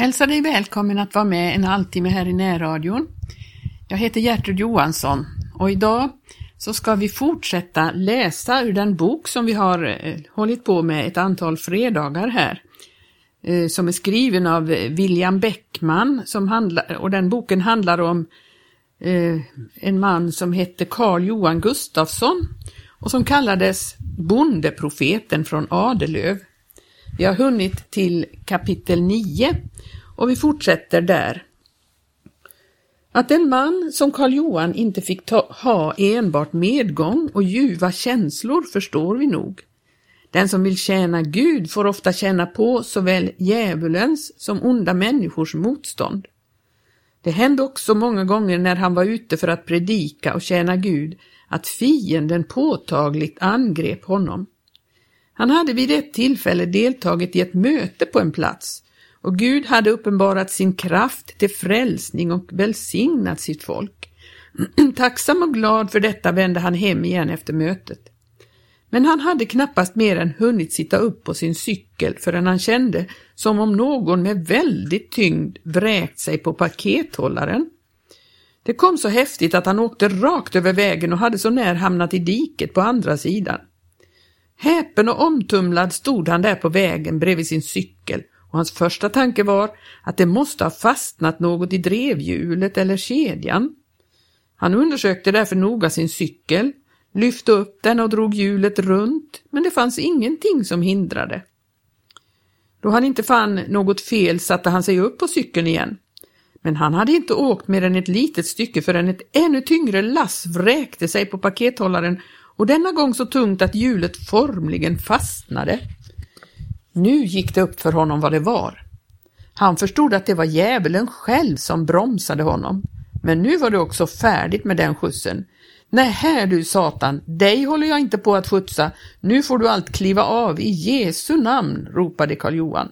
hälsar dig välkommen att vara med en halvtimme här i närradion. Jag heter Gertrud Johansson och idag så ska vi fortsätta läsa ur den bok som vi har eh, hållit på med ett antal fredagar här. Eh, som är skriven av William Bäckman som handlar, och den boken handlar om eh, en man som hette Carl Johan Gustafsson och som kallades Bondeprofeten från Adelöv. Vi har hunnit till kapitel 9 och vi fortsätter där. Att en man som Karl Johan inte fick ta, ha enbart medgång och ljuva känslor förstår vi nog. Den som vill tjäna Gud får ofta känna på såväl djävulens som onda människors motstånd. Det hände också många gånger när han var ute för att predika och tjäna Gud att fienden påtagligt angrep honom. Han hade vid ett tillfälle deltagit i ett möte på en plats och Gud hade uppenbarat sin kraft till frälsning och välsignat sitt folk. Tacksam och glad för detta vände han hem igen efter mötet. Men han hade knappast mer än hunnit sitta upp på sin cykel förrän han kände som om någon med väldigt tyngd vräkt sig på pakethållaren. Det kom så häftigt att han åkte rakt över vägen och hade så när hamnat i diket på andra sidan. Häpen och omtumlad stod han där på vägen bredvid sin cykel och hans första tanke var att det måste ha fastnat något i drevhjulet eller kedjan. Han undersökte därför noga sin cykel, lyfte upp den och drog hjulet runt, men det fanns ingenting som hindrade. Då han inte fann något fel satte han sig upp på cykeln igen. Men han hade inte åkt mer än ett litet stycke förrän ett ännu tyngre lass vräkte sig på pakethållaren och denna gång så tungt att hjulet formligen fastnade. Nu gick det upp för honom vad det var. Han förstod att det var djävulen själv som bromsade honom. Men nu var det också färdigt med den skjutsen. Nej, här du Satan, dig håller jag inte på att skjutsa. Nu får du allt kliva av i Jesu namn, ropade Karl Johan.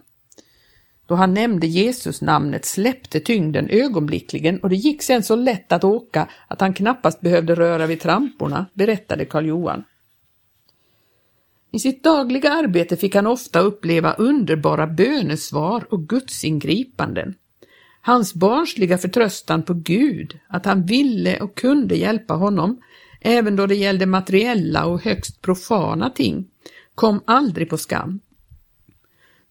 Då han nämnde Jesus namnet släppte tyngden ögonblickligen och det gick sen så lätt att åka att han knappast behövde röra vid tramporna, berättade Karl Johan. I sitt dagliga arbete fick han ofta uppleva underbara bönesvar och gudsingripanden. Hans barnsliga förtröstan på Gud, att han ville och kunde hjälpa honom, även då det gällde materiella och högst profana ting, kom aldrig på skam.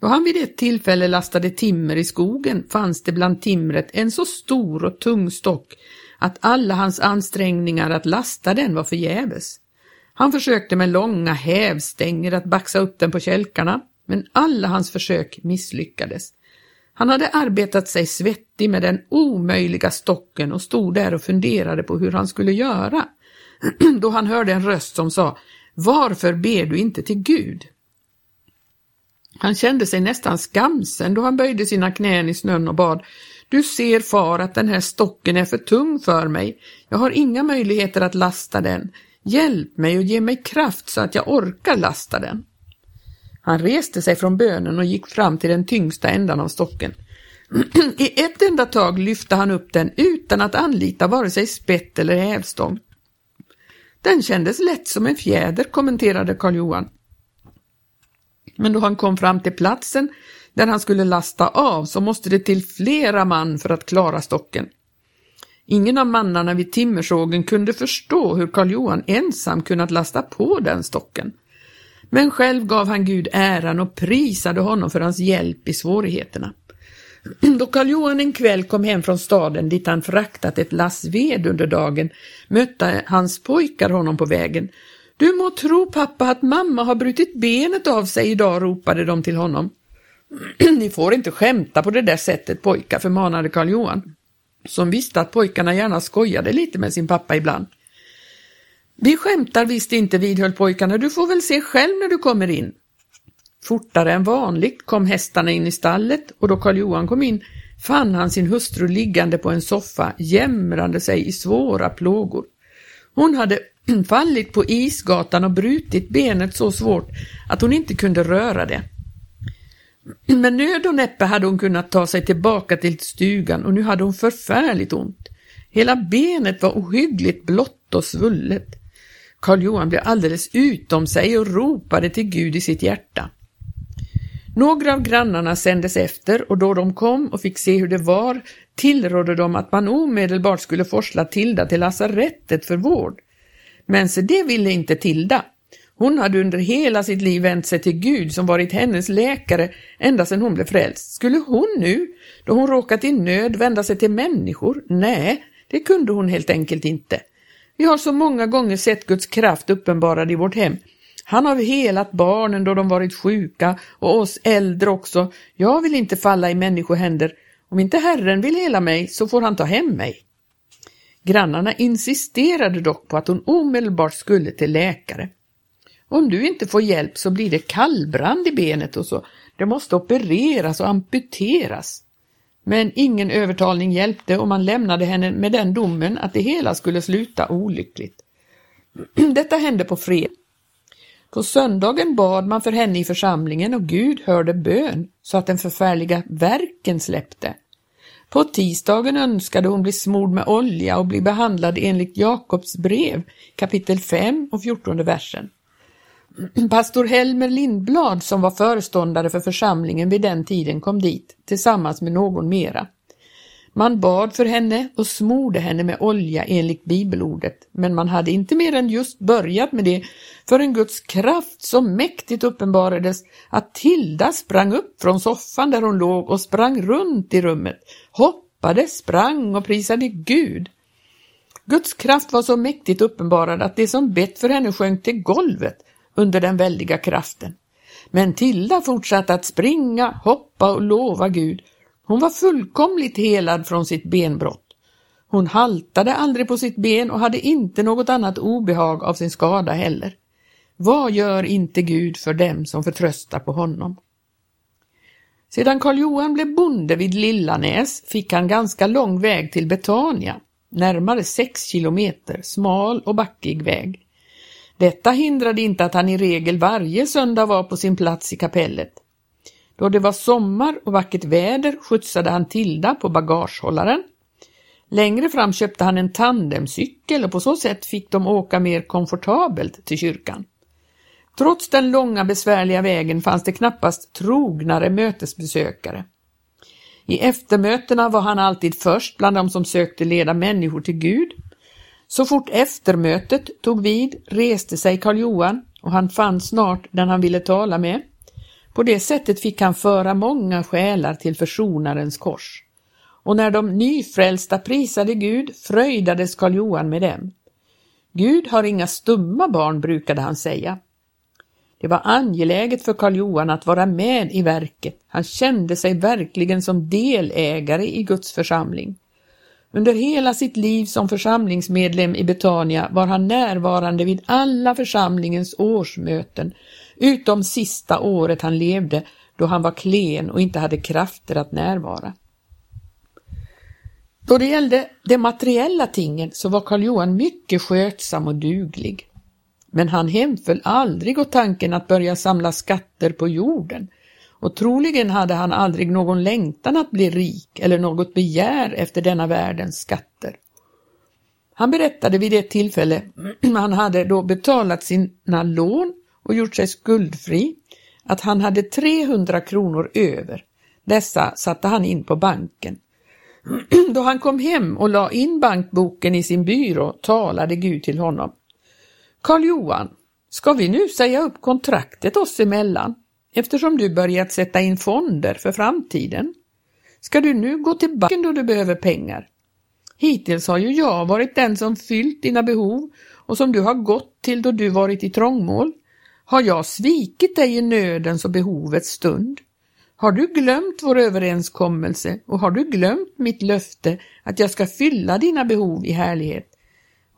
Då han vid ett tillfälle lastade timmer i skogen fanns det bland timret en så stor och tung stock att alla hans ansträngningar att lasta den var förgäves. Han försökte med långa hävstänger att baxa upp den på kälkarna, men alla hans försök misslyckades. Han hade arbetat sig svettig med den omöjliga stocken och stod där och funderade på hur han skulle göra. Då han hörde en röst som sa Varför ber du inte till Gud? Han kände sig nästan skamsen då han böjde sina knän i snön och bad Du ser far att den här stocken är för tung för mig. Jag har inga möjligheter att lasta den. Hjälp mig och ge mig kraft så att jag orkar lasta den. Han reste sig från bönen och gick fram till den tyngsta ändan av stocken. I ett enda tag lyfte han upp den utan att anlita vare sig spett eller hävstång. Den kändes lätt som en fjäder, kommenterade Karl Johan. Men då han kom fram till platsen där han skulle lasta av så måste det till flera man för att klara stocken. Ingen av mannarna vid timmersågen kunde förstå hur Karl Johan ensam kunnat lasta på den stocken. Men själv gav han Gud äran och prisade honom för hans hjälp i svårigheterna. Då Karl Johan en kväll kom hem från staden dit han fraktat ett lass ved under dagen mötte hans pojkar honom på vägen. Du må tro pappa att mamma har brutit benet av sig idag, ropade de till honom. Ni får inte skämta på det där sättet pojkar, förmanade Karl Johan, som visste att pojkarna gärna skojade lite med sin pappa ibland. Vi skämtar visst inte, vidhöll pojkarna, du får väl se själv när du kommer in. Fortare än vanligt kom hästarna in i stallet och då Karl Johan kom in fann han sin hustru liggande på en soffa, jämrande sig i svåra plågor. Hon hade fallit på isgatan och brutit benet så svårt att hon inte kunde röra det. Med nöd och näppe hade hon kunnat ta sig tillbaka till stugan och nu hade hon förfärligt ont. Hela benet var ohyggligt blått och svullet. Karl Johan blev alldeles utom sig och ropade till Gud i sitt hjärta. Några av grannarna sändes efter och då de kom och fick se hur det var tillrådde de att man omedelbart skulle forsla Tilda till lasarettet för vård. Men se det ville inte Tilda. Hon hade under hela sitt liv vänt sig till Gud som varit hennes läkare ända sedan hon blev frälst. Skulle hon nu, då hon råkat i nöd, vända sig till människor? Nej, det kunde hon helt enkelt inte. Vi har så många gånger sett Guds kraft uppenbarad i vårt hem. Han har helat barnen då de varit sjuka och oss äldre också. Jag vill inte falla i människohänder. Om inte Herren vill hela mig så får han ta hem mig. Grannarna insisterade dock på att hon omedelbart skulle till läkare. Om du inte får hjälp så blir det kallbrand i benet och så. Det måste opereras och amputeras. Men ingen övertalning hjälpte och man lämnade henne med den domen att det hela skulle sluta olyckligt. Detta hände på fredag. På söndagen bad man för henne i församlingen och Gud hörde bön så att den förfärliga verken släppte. På tisdagen önskade hon bli smord med olja och bli behandlad enligt Jakobs brev, kapitel 5 och 14 versen. Pastor Helmer Lindblad som var föreståndare för församlingen vid den tiden kom dit tillsammans med någon mera. Man bad för henne och smorde henne med olja enligt bibelordet, men man hade inte mer än just börjat med det förrän Guds kraft så mäktigt uppenbarades att Tilda sprang upp från soffan där hon låg och sprang runt i rummet, hoppade, sprang och prisade Gud. Guds kraft var så mäktigt uppenbarad att det som bett för henne sjönk till golvet under den väldiga kraften. Men Tilda fortsatte att springa, hoppa och lova Gud. Hon var fullkomligt helad från sitt benbrott. Hon haltade aldrig på sitt ben och hade inte något annat obehag av sin skada heller. Vad gör inte Gud för dem som förtröstar på honom? Sedan Karl Johan blev bonde vid Lillanäs fick han ganska lång väg till Betania, närmare sex kilometer, smal och backig väg. Detta hindrade inte att han i regel varje söndag var på sin plats i kapellet. Då det var sommar och vackert väder skjutsade han Tilda på bagagehållaren. Längre fram köpte han en tandemcykel och på så sätt fick de åka mer komfortabelt till kyrkan. Trots den långa besvärliga vägen fanns det knappast trognare mötesbesökare. I eftermötena var han alltid först bland de som sökte leda människor till Gud så fort eftermötet tog vid reste sig Karl Johan och han fann snart den han ville tala med. På det sättet fick han föra många själar till försonarens kors. Och när de nyfrälsta prisade Gud fröjdades Karl Johan med dem. Gud har inga stumma barn, brukade han säga. Det var angeläget för Karl Johan att vara med i verket. Han kände sig verkligen som delägare i Guds församling. Under hela sitt liv som församlingsmedlem i Betania var han närvarande vid alla församlingens årsmöten, utom sista året han levde då han var klen och inte hade krafter att närvara. Då det gällde de materiella tingen så var Karl Johan mycket skötsam och duglig. Men han hemföll aldrig åt tanken att börja samla skatter på jorden och troligen hade han aldrig någon längtan att bli rik eller något begär efter denna världens skatter. Han berättade vid ett tillfälle, han hade då betalat sina lån och gjort sig skuldfri, att han hade 300 kronor över. Dessa satte han in på banken. Då han kom hem och la in bankboken i sin byrå talade Gud till honom. Karl Johan, ska vi nu säga upp kontraktet oss emellan? Eftersom du börjat sätta in fonder för framtiden. Ska du nu gå till banken då du behöver pengar? Hittills har ju jag varit den som fyllt dina behov och som du har gått till då du varit i trångmål. Har jag svikit dig i nödens och behovets stund? Har du glömt vår överenskommelse och har du glömt mitt löfte att jag ska fylla dina behov i härlighet?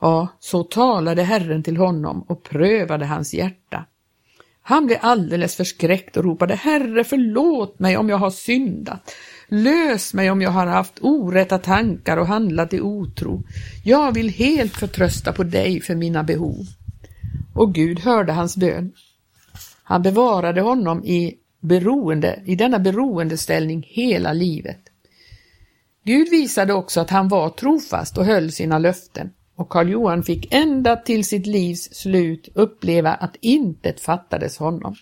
Ja, så talade Herren till honom och prövade hans hjärta. Han blev alldeles förskräckt och ropade Herre förlåt mig om jag har syndat. Lös mig om jag har haft orätta tankar och handlat i otro. Jag vill helt förtrösta på dig för mina behov. Och Gud hörde hans bön. Han bevarade honom i, beroende, i denna beroendeställning hela livet. Gud visade också att han var trofast och höll sina löften och Karl Johan fick ända till sitt livs slut uppleva att intet fattades honom.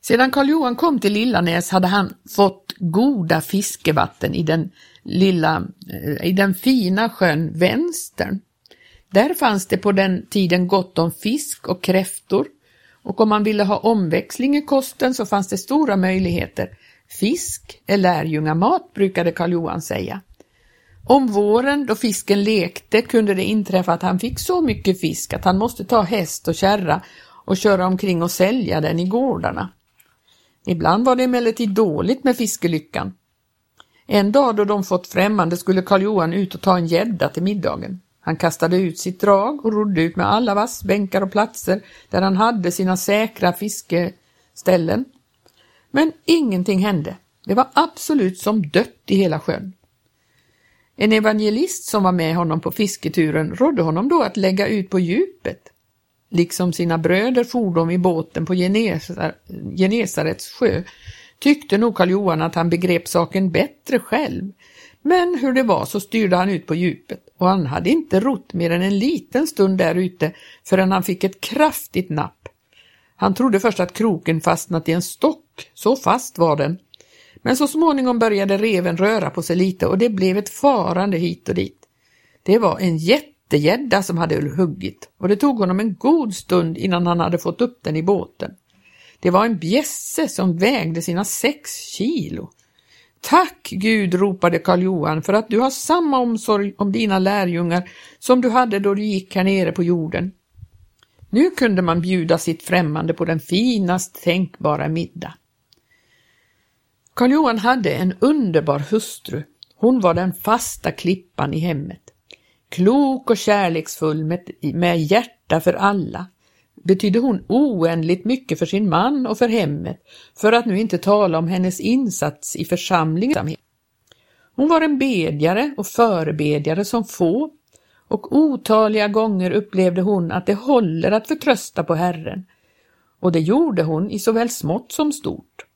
Sedan Karl Johan kom till Lillanäs hade han fått goda fiskevatten i den lilla, eh, i den fina sjön Vänstern. Där fanns det på den tiden gott om fisk och kräftor och om man ville ha omväxling i kosten så fanns det stora möjligheter. Fisk är lärjungamat brukade Karl Johan säga. Om våren då fisken lekte kunde det inträffa att han fick så mycket fisk att han måste ta häst och kärra och köra omkring och sälja den i gårdarna. Ibland var det emellertid dåligt med fiskelyckan. En dag då de fått främmande skulle Karl Johan ut och ta en gädda till middagen. Han kastade ut sitt drag och rodde ut med alla vassbänkar och platser där han hade sina säkra fiskeställen. Men ingenting hände. Det var absolut som dött i hela sjön. En evangelist som var med honom på fisketuren rådde honom då att lägga ut på djupet. Liksom sina bröder for de i båten på Genesarets sjö tyckte nog Karl Johan att han begrep saken bättre själv. Men hur det var så styrde han ut på djupet och han hade inte rott mer än en liten stund där ute förrän han fick ett kraftigt napp. Han trodde först att kroken fastnat i en stock, så fast var den. Men så småningom började reven röra på sig lite och det blev ett farande hit och dit. Det var en jättegädda som hade huggit och det tog honom en god stund innan han hade fått upp den i båten. Det var en bjässe som vägde sina sex kilo. Tack Gud, ropade Karl Johan, för att du har samma omsorg om dina lärjungar som du hade då du gick här nere på jorden. Nu kunde man bjuda sitt främmande på den finast tänkbara middag. Karl Johan hade en underbar hustru. Hon var den fasta klippan i hemmet. Klok och kärleksfull med, med hjärta för alla betydde hon oändligt mycket för sin man och för hemmet, för att nu inte tala om hennes insats i församlingen. Hon var en bedjare och förebedjare som få och otaliga gånger upplevde hon att det håller att förtrösta på Herren. Och det gjorde hon i såväl smått som stort.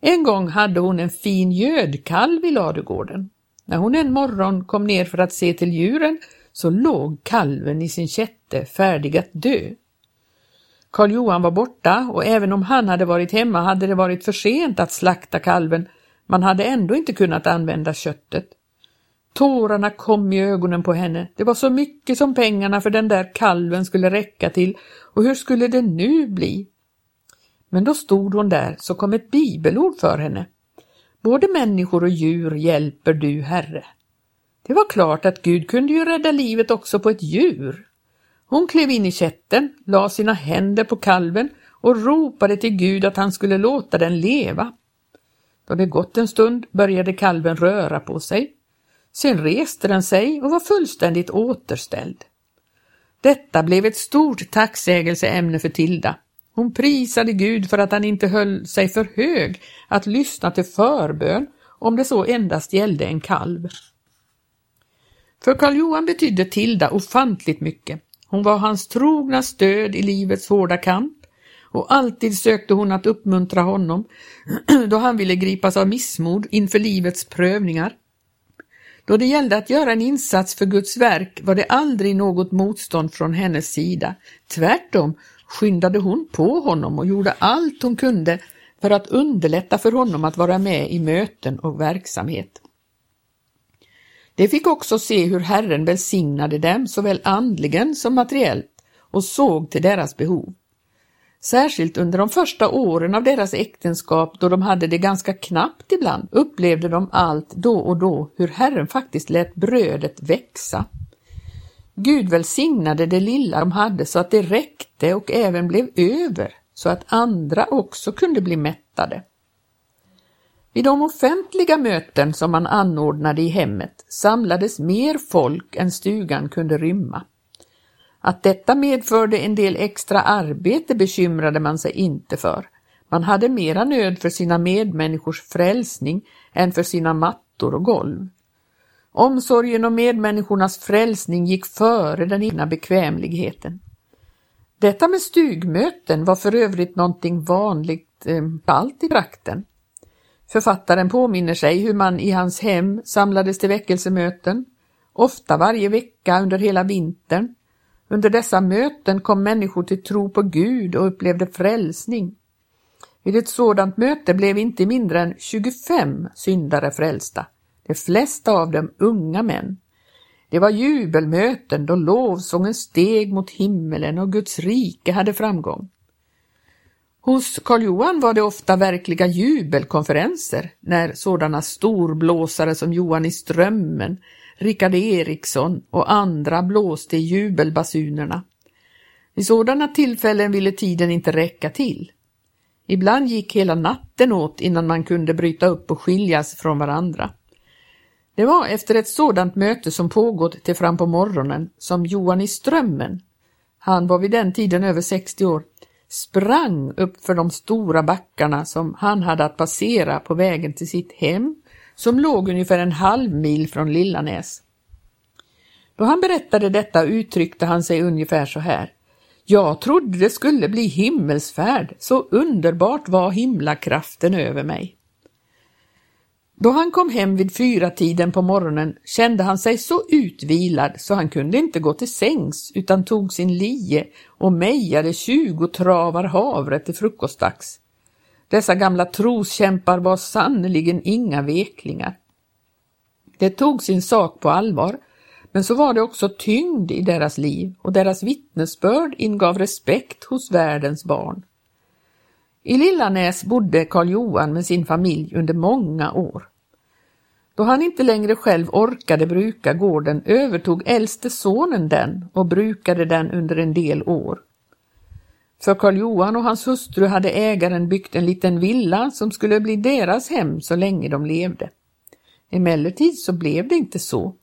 En gång hade hon en fin gödkalv i ladugården. När hon en morgon kom ner för att se till djuren så låg kalven i sin kätte färdig att dö. Karl Johan var borta och även om han hade varit hemma hade det varit för sent att slakta kalven. Man hade ändå inte kunnat använda köttet. Tårarna kom i ögonen på henne. Det var så mycket som pengarna för den där kalven skulle räcka till och hur skulle det nu bli? Men då stod hon där så kom ett bibelord för henne. Både människor och djur hjälper du, Herre. Det var klart att Gud kunde ju rädda livet också på ett djur. Hon klev in i kätten, la sina händer på kalven och ropade till Gud att han skulle låta den leva. Då det gått en stund började kalven röra på sig. Sen reste den sig och var fullständigt återställd. Detta blev ett stort tacksägelseämne för Tilda. Hon prisade Gud för att han inte höll sig för hög att lyssna till förbön om det så endast gällde en kalv. För Karl Johan betydde Tilda ofantligt mycket. Hon var hans trogna stöd i livets hårda kamp och alltid sökte hon att uppmuntra honom då han ville gripas av missmod inför livets prövningar. Då det gällde att göra en insats för Guds verk var det aldrig något motstånd från hennes sida. Tvärtom skyndade hon på honom och gjorde allt hon kunde för att underlätta för honom att vara med i möten och verksamhet. De fick också se hur Herren välsignade dem såväl andligen som materiellt och såg till deras behov. Särskilt under de första åren av deras äktenskap då de hade det ganska knappt ibland upplevde de allt då och då hur Herren faktiskt lät brödet växa. Gud välsignade det lilla de hade så att det räckte och även blev över så att andra också kunde bli mättade. Vid de offentliga möten som man anordnade i hemmet samlades mer folk än stugan kunde rymma. Att detta medförde en del extra arbete bekymrade man sig inte för. Man hade mera nöd för sina medmänniskors frälsning än för sina mattor och golv. Omsorgen om medmänniskornas frälsning gick före den egna bekvämligheten. Detta med stugmöten var för övrigt någonting vanligt eh, allt i trakten. Författaren påminner sig hur man i hans hem samlades till väckelsemöten, ofta varje vecka under hela vintern. Under dessa möten kom människor till tro på Gud och upplevde frälsning. Vid ett sådant möte blev inte mindre än 25 syndare frälsta, de flesta av dem unga män. Det var jubelmöten då lovsången steg mot himmelen och Guds rike hade framgång. Hos Karl Johan var det ofta verkliga jubelkonferenser när sådana storblåsare som Johan i Strömmen, Rickard Eriksson och andra blåste i jubelbasunerna. Vid sådana tillfällen ville tiden inte räcka till. Ibland gick hela natten åt innan man kunde bryta upp och skiljas från varandra. Det var efter ett sådant möte som pågått till fram på morgonen som Johan i Strömmen, han var vid den tiden över 60 år, sprang upp för de stora backarna som han hade att passera på vägen till sitt hem som låg ungefär en halv mil från Lillanäs. Då han berättade detta uttryckte han sig ungefär så här. Jag trodde det skulle bli himmelsfärd, så underbart var himlakraften över mig. Då han kom hem vid fyra tiden på morgonen kände han sig så utvilad så han kunde inte gå till sängs utan tog sin lie och mejade tjugo travar havre till frukostdags. Dessa gamla troskämpar var sannerligen inga veklingar. Det tog sin sak på allvar, men så var det också tyngd i deras liv och deras vittnesbörd ingav respekt hos världens barn. I Lillanäs bodde Karl Johan med sin familj under många år. Då han inte längre själv orkade bruka gården övertog äldste sonen den och brukade den under en del år. För Karl Johan och hans hustru hade ägaren byggt en liten villa som skulle bli deras hem så länge de levde. Emellertid så blev det inte så.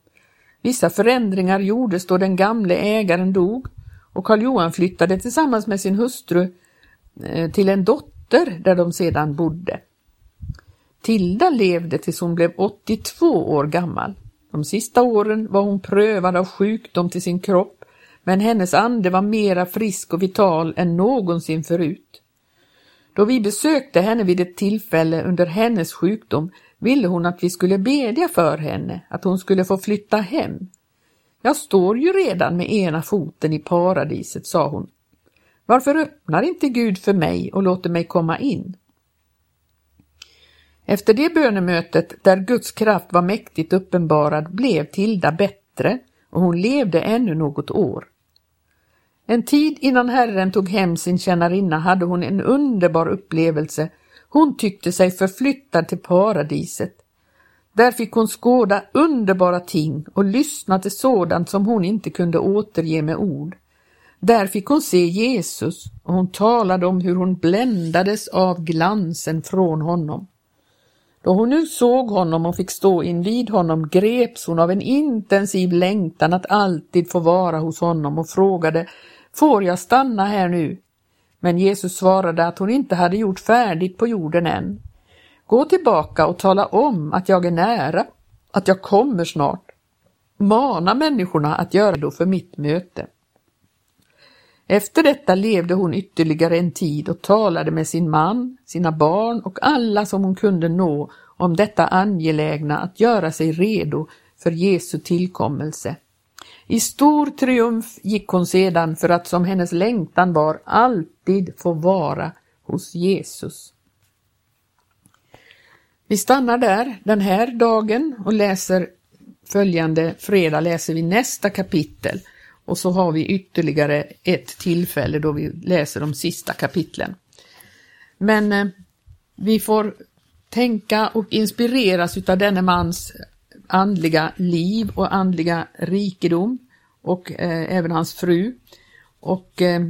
Vissa förändringar gjordes då den gamle ägaren dog och Karl Johan flyttade tillsammans med sin hustru eh, till en dotter där de sedan bodde. Tilda levde tills hon blev 82 år gammal. De sista åren var hon prövad av sjukdom till sin kropp, men hennes ande var mera frisk och vital än någonsin förut. Då vi besökte henne vid ett tillfälle under hennes sjukdom ville hon att vi skulle bedja för henne, att hon skulle få flytta hem. Jag står ju redan med ena foten i paradiset, sa hon. Varför öppnar inte Gud för mig och låter mig komma in? Efter det bönemötet där Guds kraft var mäktigt uppenbarad blev Tilda bättre och hon levde ännu något år. En tid innan Herren tog hem sin tjänarinna hade hon en underbar upplevelse. Hon tyckte sig förflyttad till paradiset. Där fick hon skåda underbara ting och lyssna till sådant som hon inte kunde återge med ord. Där fick hon se Jesus och hon talade om hur hon bländades av glansen från honom. Då hon nu såg honom och fick stå invid honom greps hon av en intensiv längtan att alltid få vara hos honom och frågade Får jag stanna här nu? Men Jesus svarade att hon inte hade gjort färdigt på jorden än. Gå tillbaka och tala om att jag är nära, att jag kommer snart. Mana människorna att göra det för mitt möte. Efter detta levde hon ytterligare en tid och talade med sin man, sina barn och alla som hon kunde nå om detta angelägna att göra sig redo för Jesu tillkommelse. I stor triumf gick hon sedan för att som hennes längtan var alltid få vara hos Jesus. Vi stannar där den här dagen och läser följande fredag läser vi nästa kapitel och så har vi ytterligare ett tillfälle då vi läser de sista kapitlen. Men eh, vi får tänka och inspireras utav denne mans andliga liv och andliga rikedom och eh, även hans fru och eh,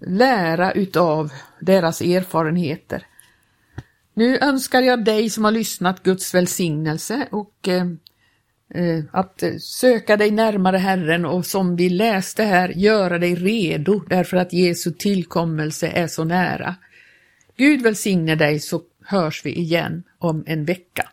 lära utav deras erfarenheter. Nu önskar jag dig som har lyssnat Guds välsignelse och Eh, Eh, att eh, söka dig närmare Herren och som vi läste här, göra dig redo därför att Jesu tillkommelse är så nära. Gud välsigne dig så hörs vi igen om en vecka.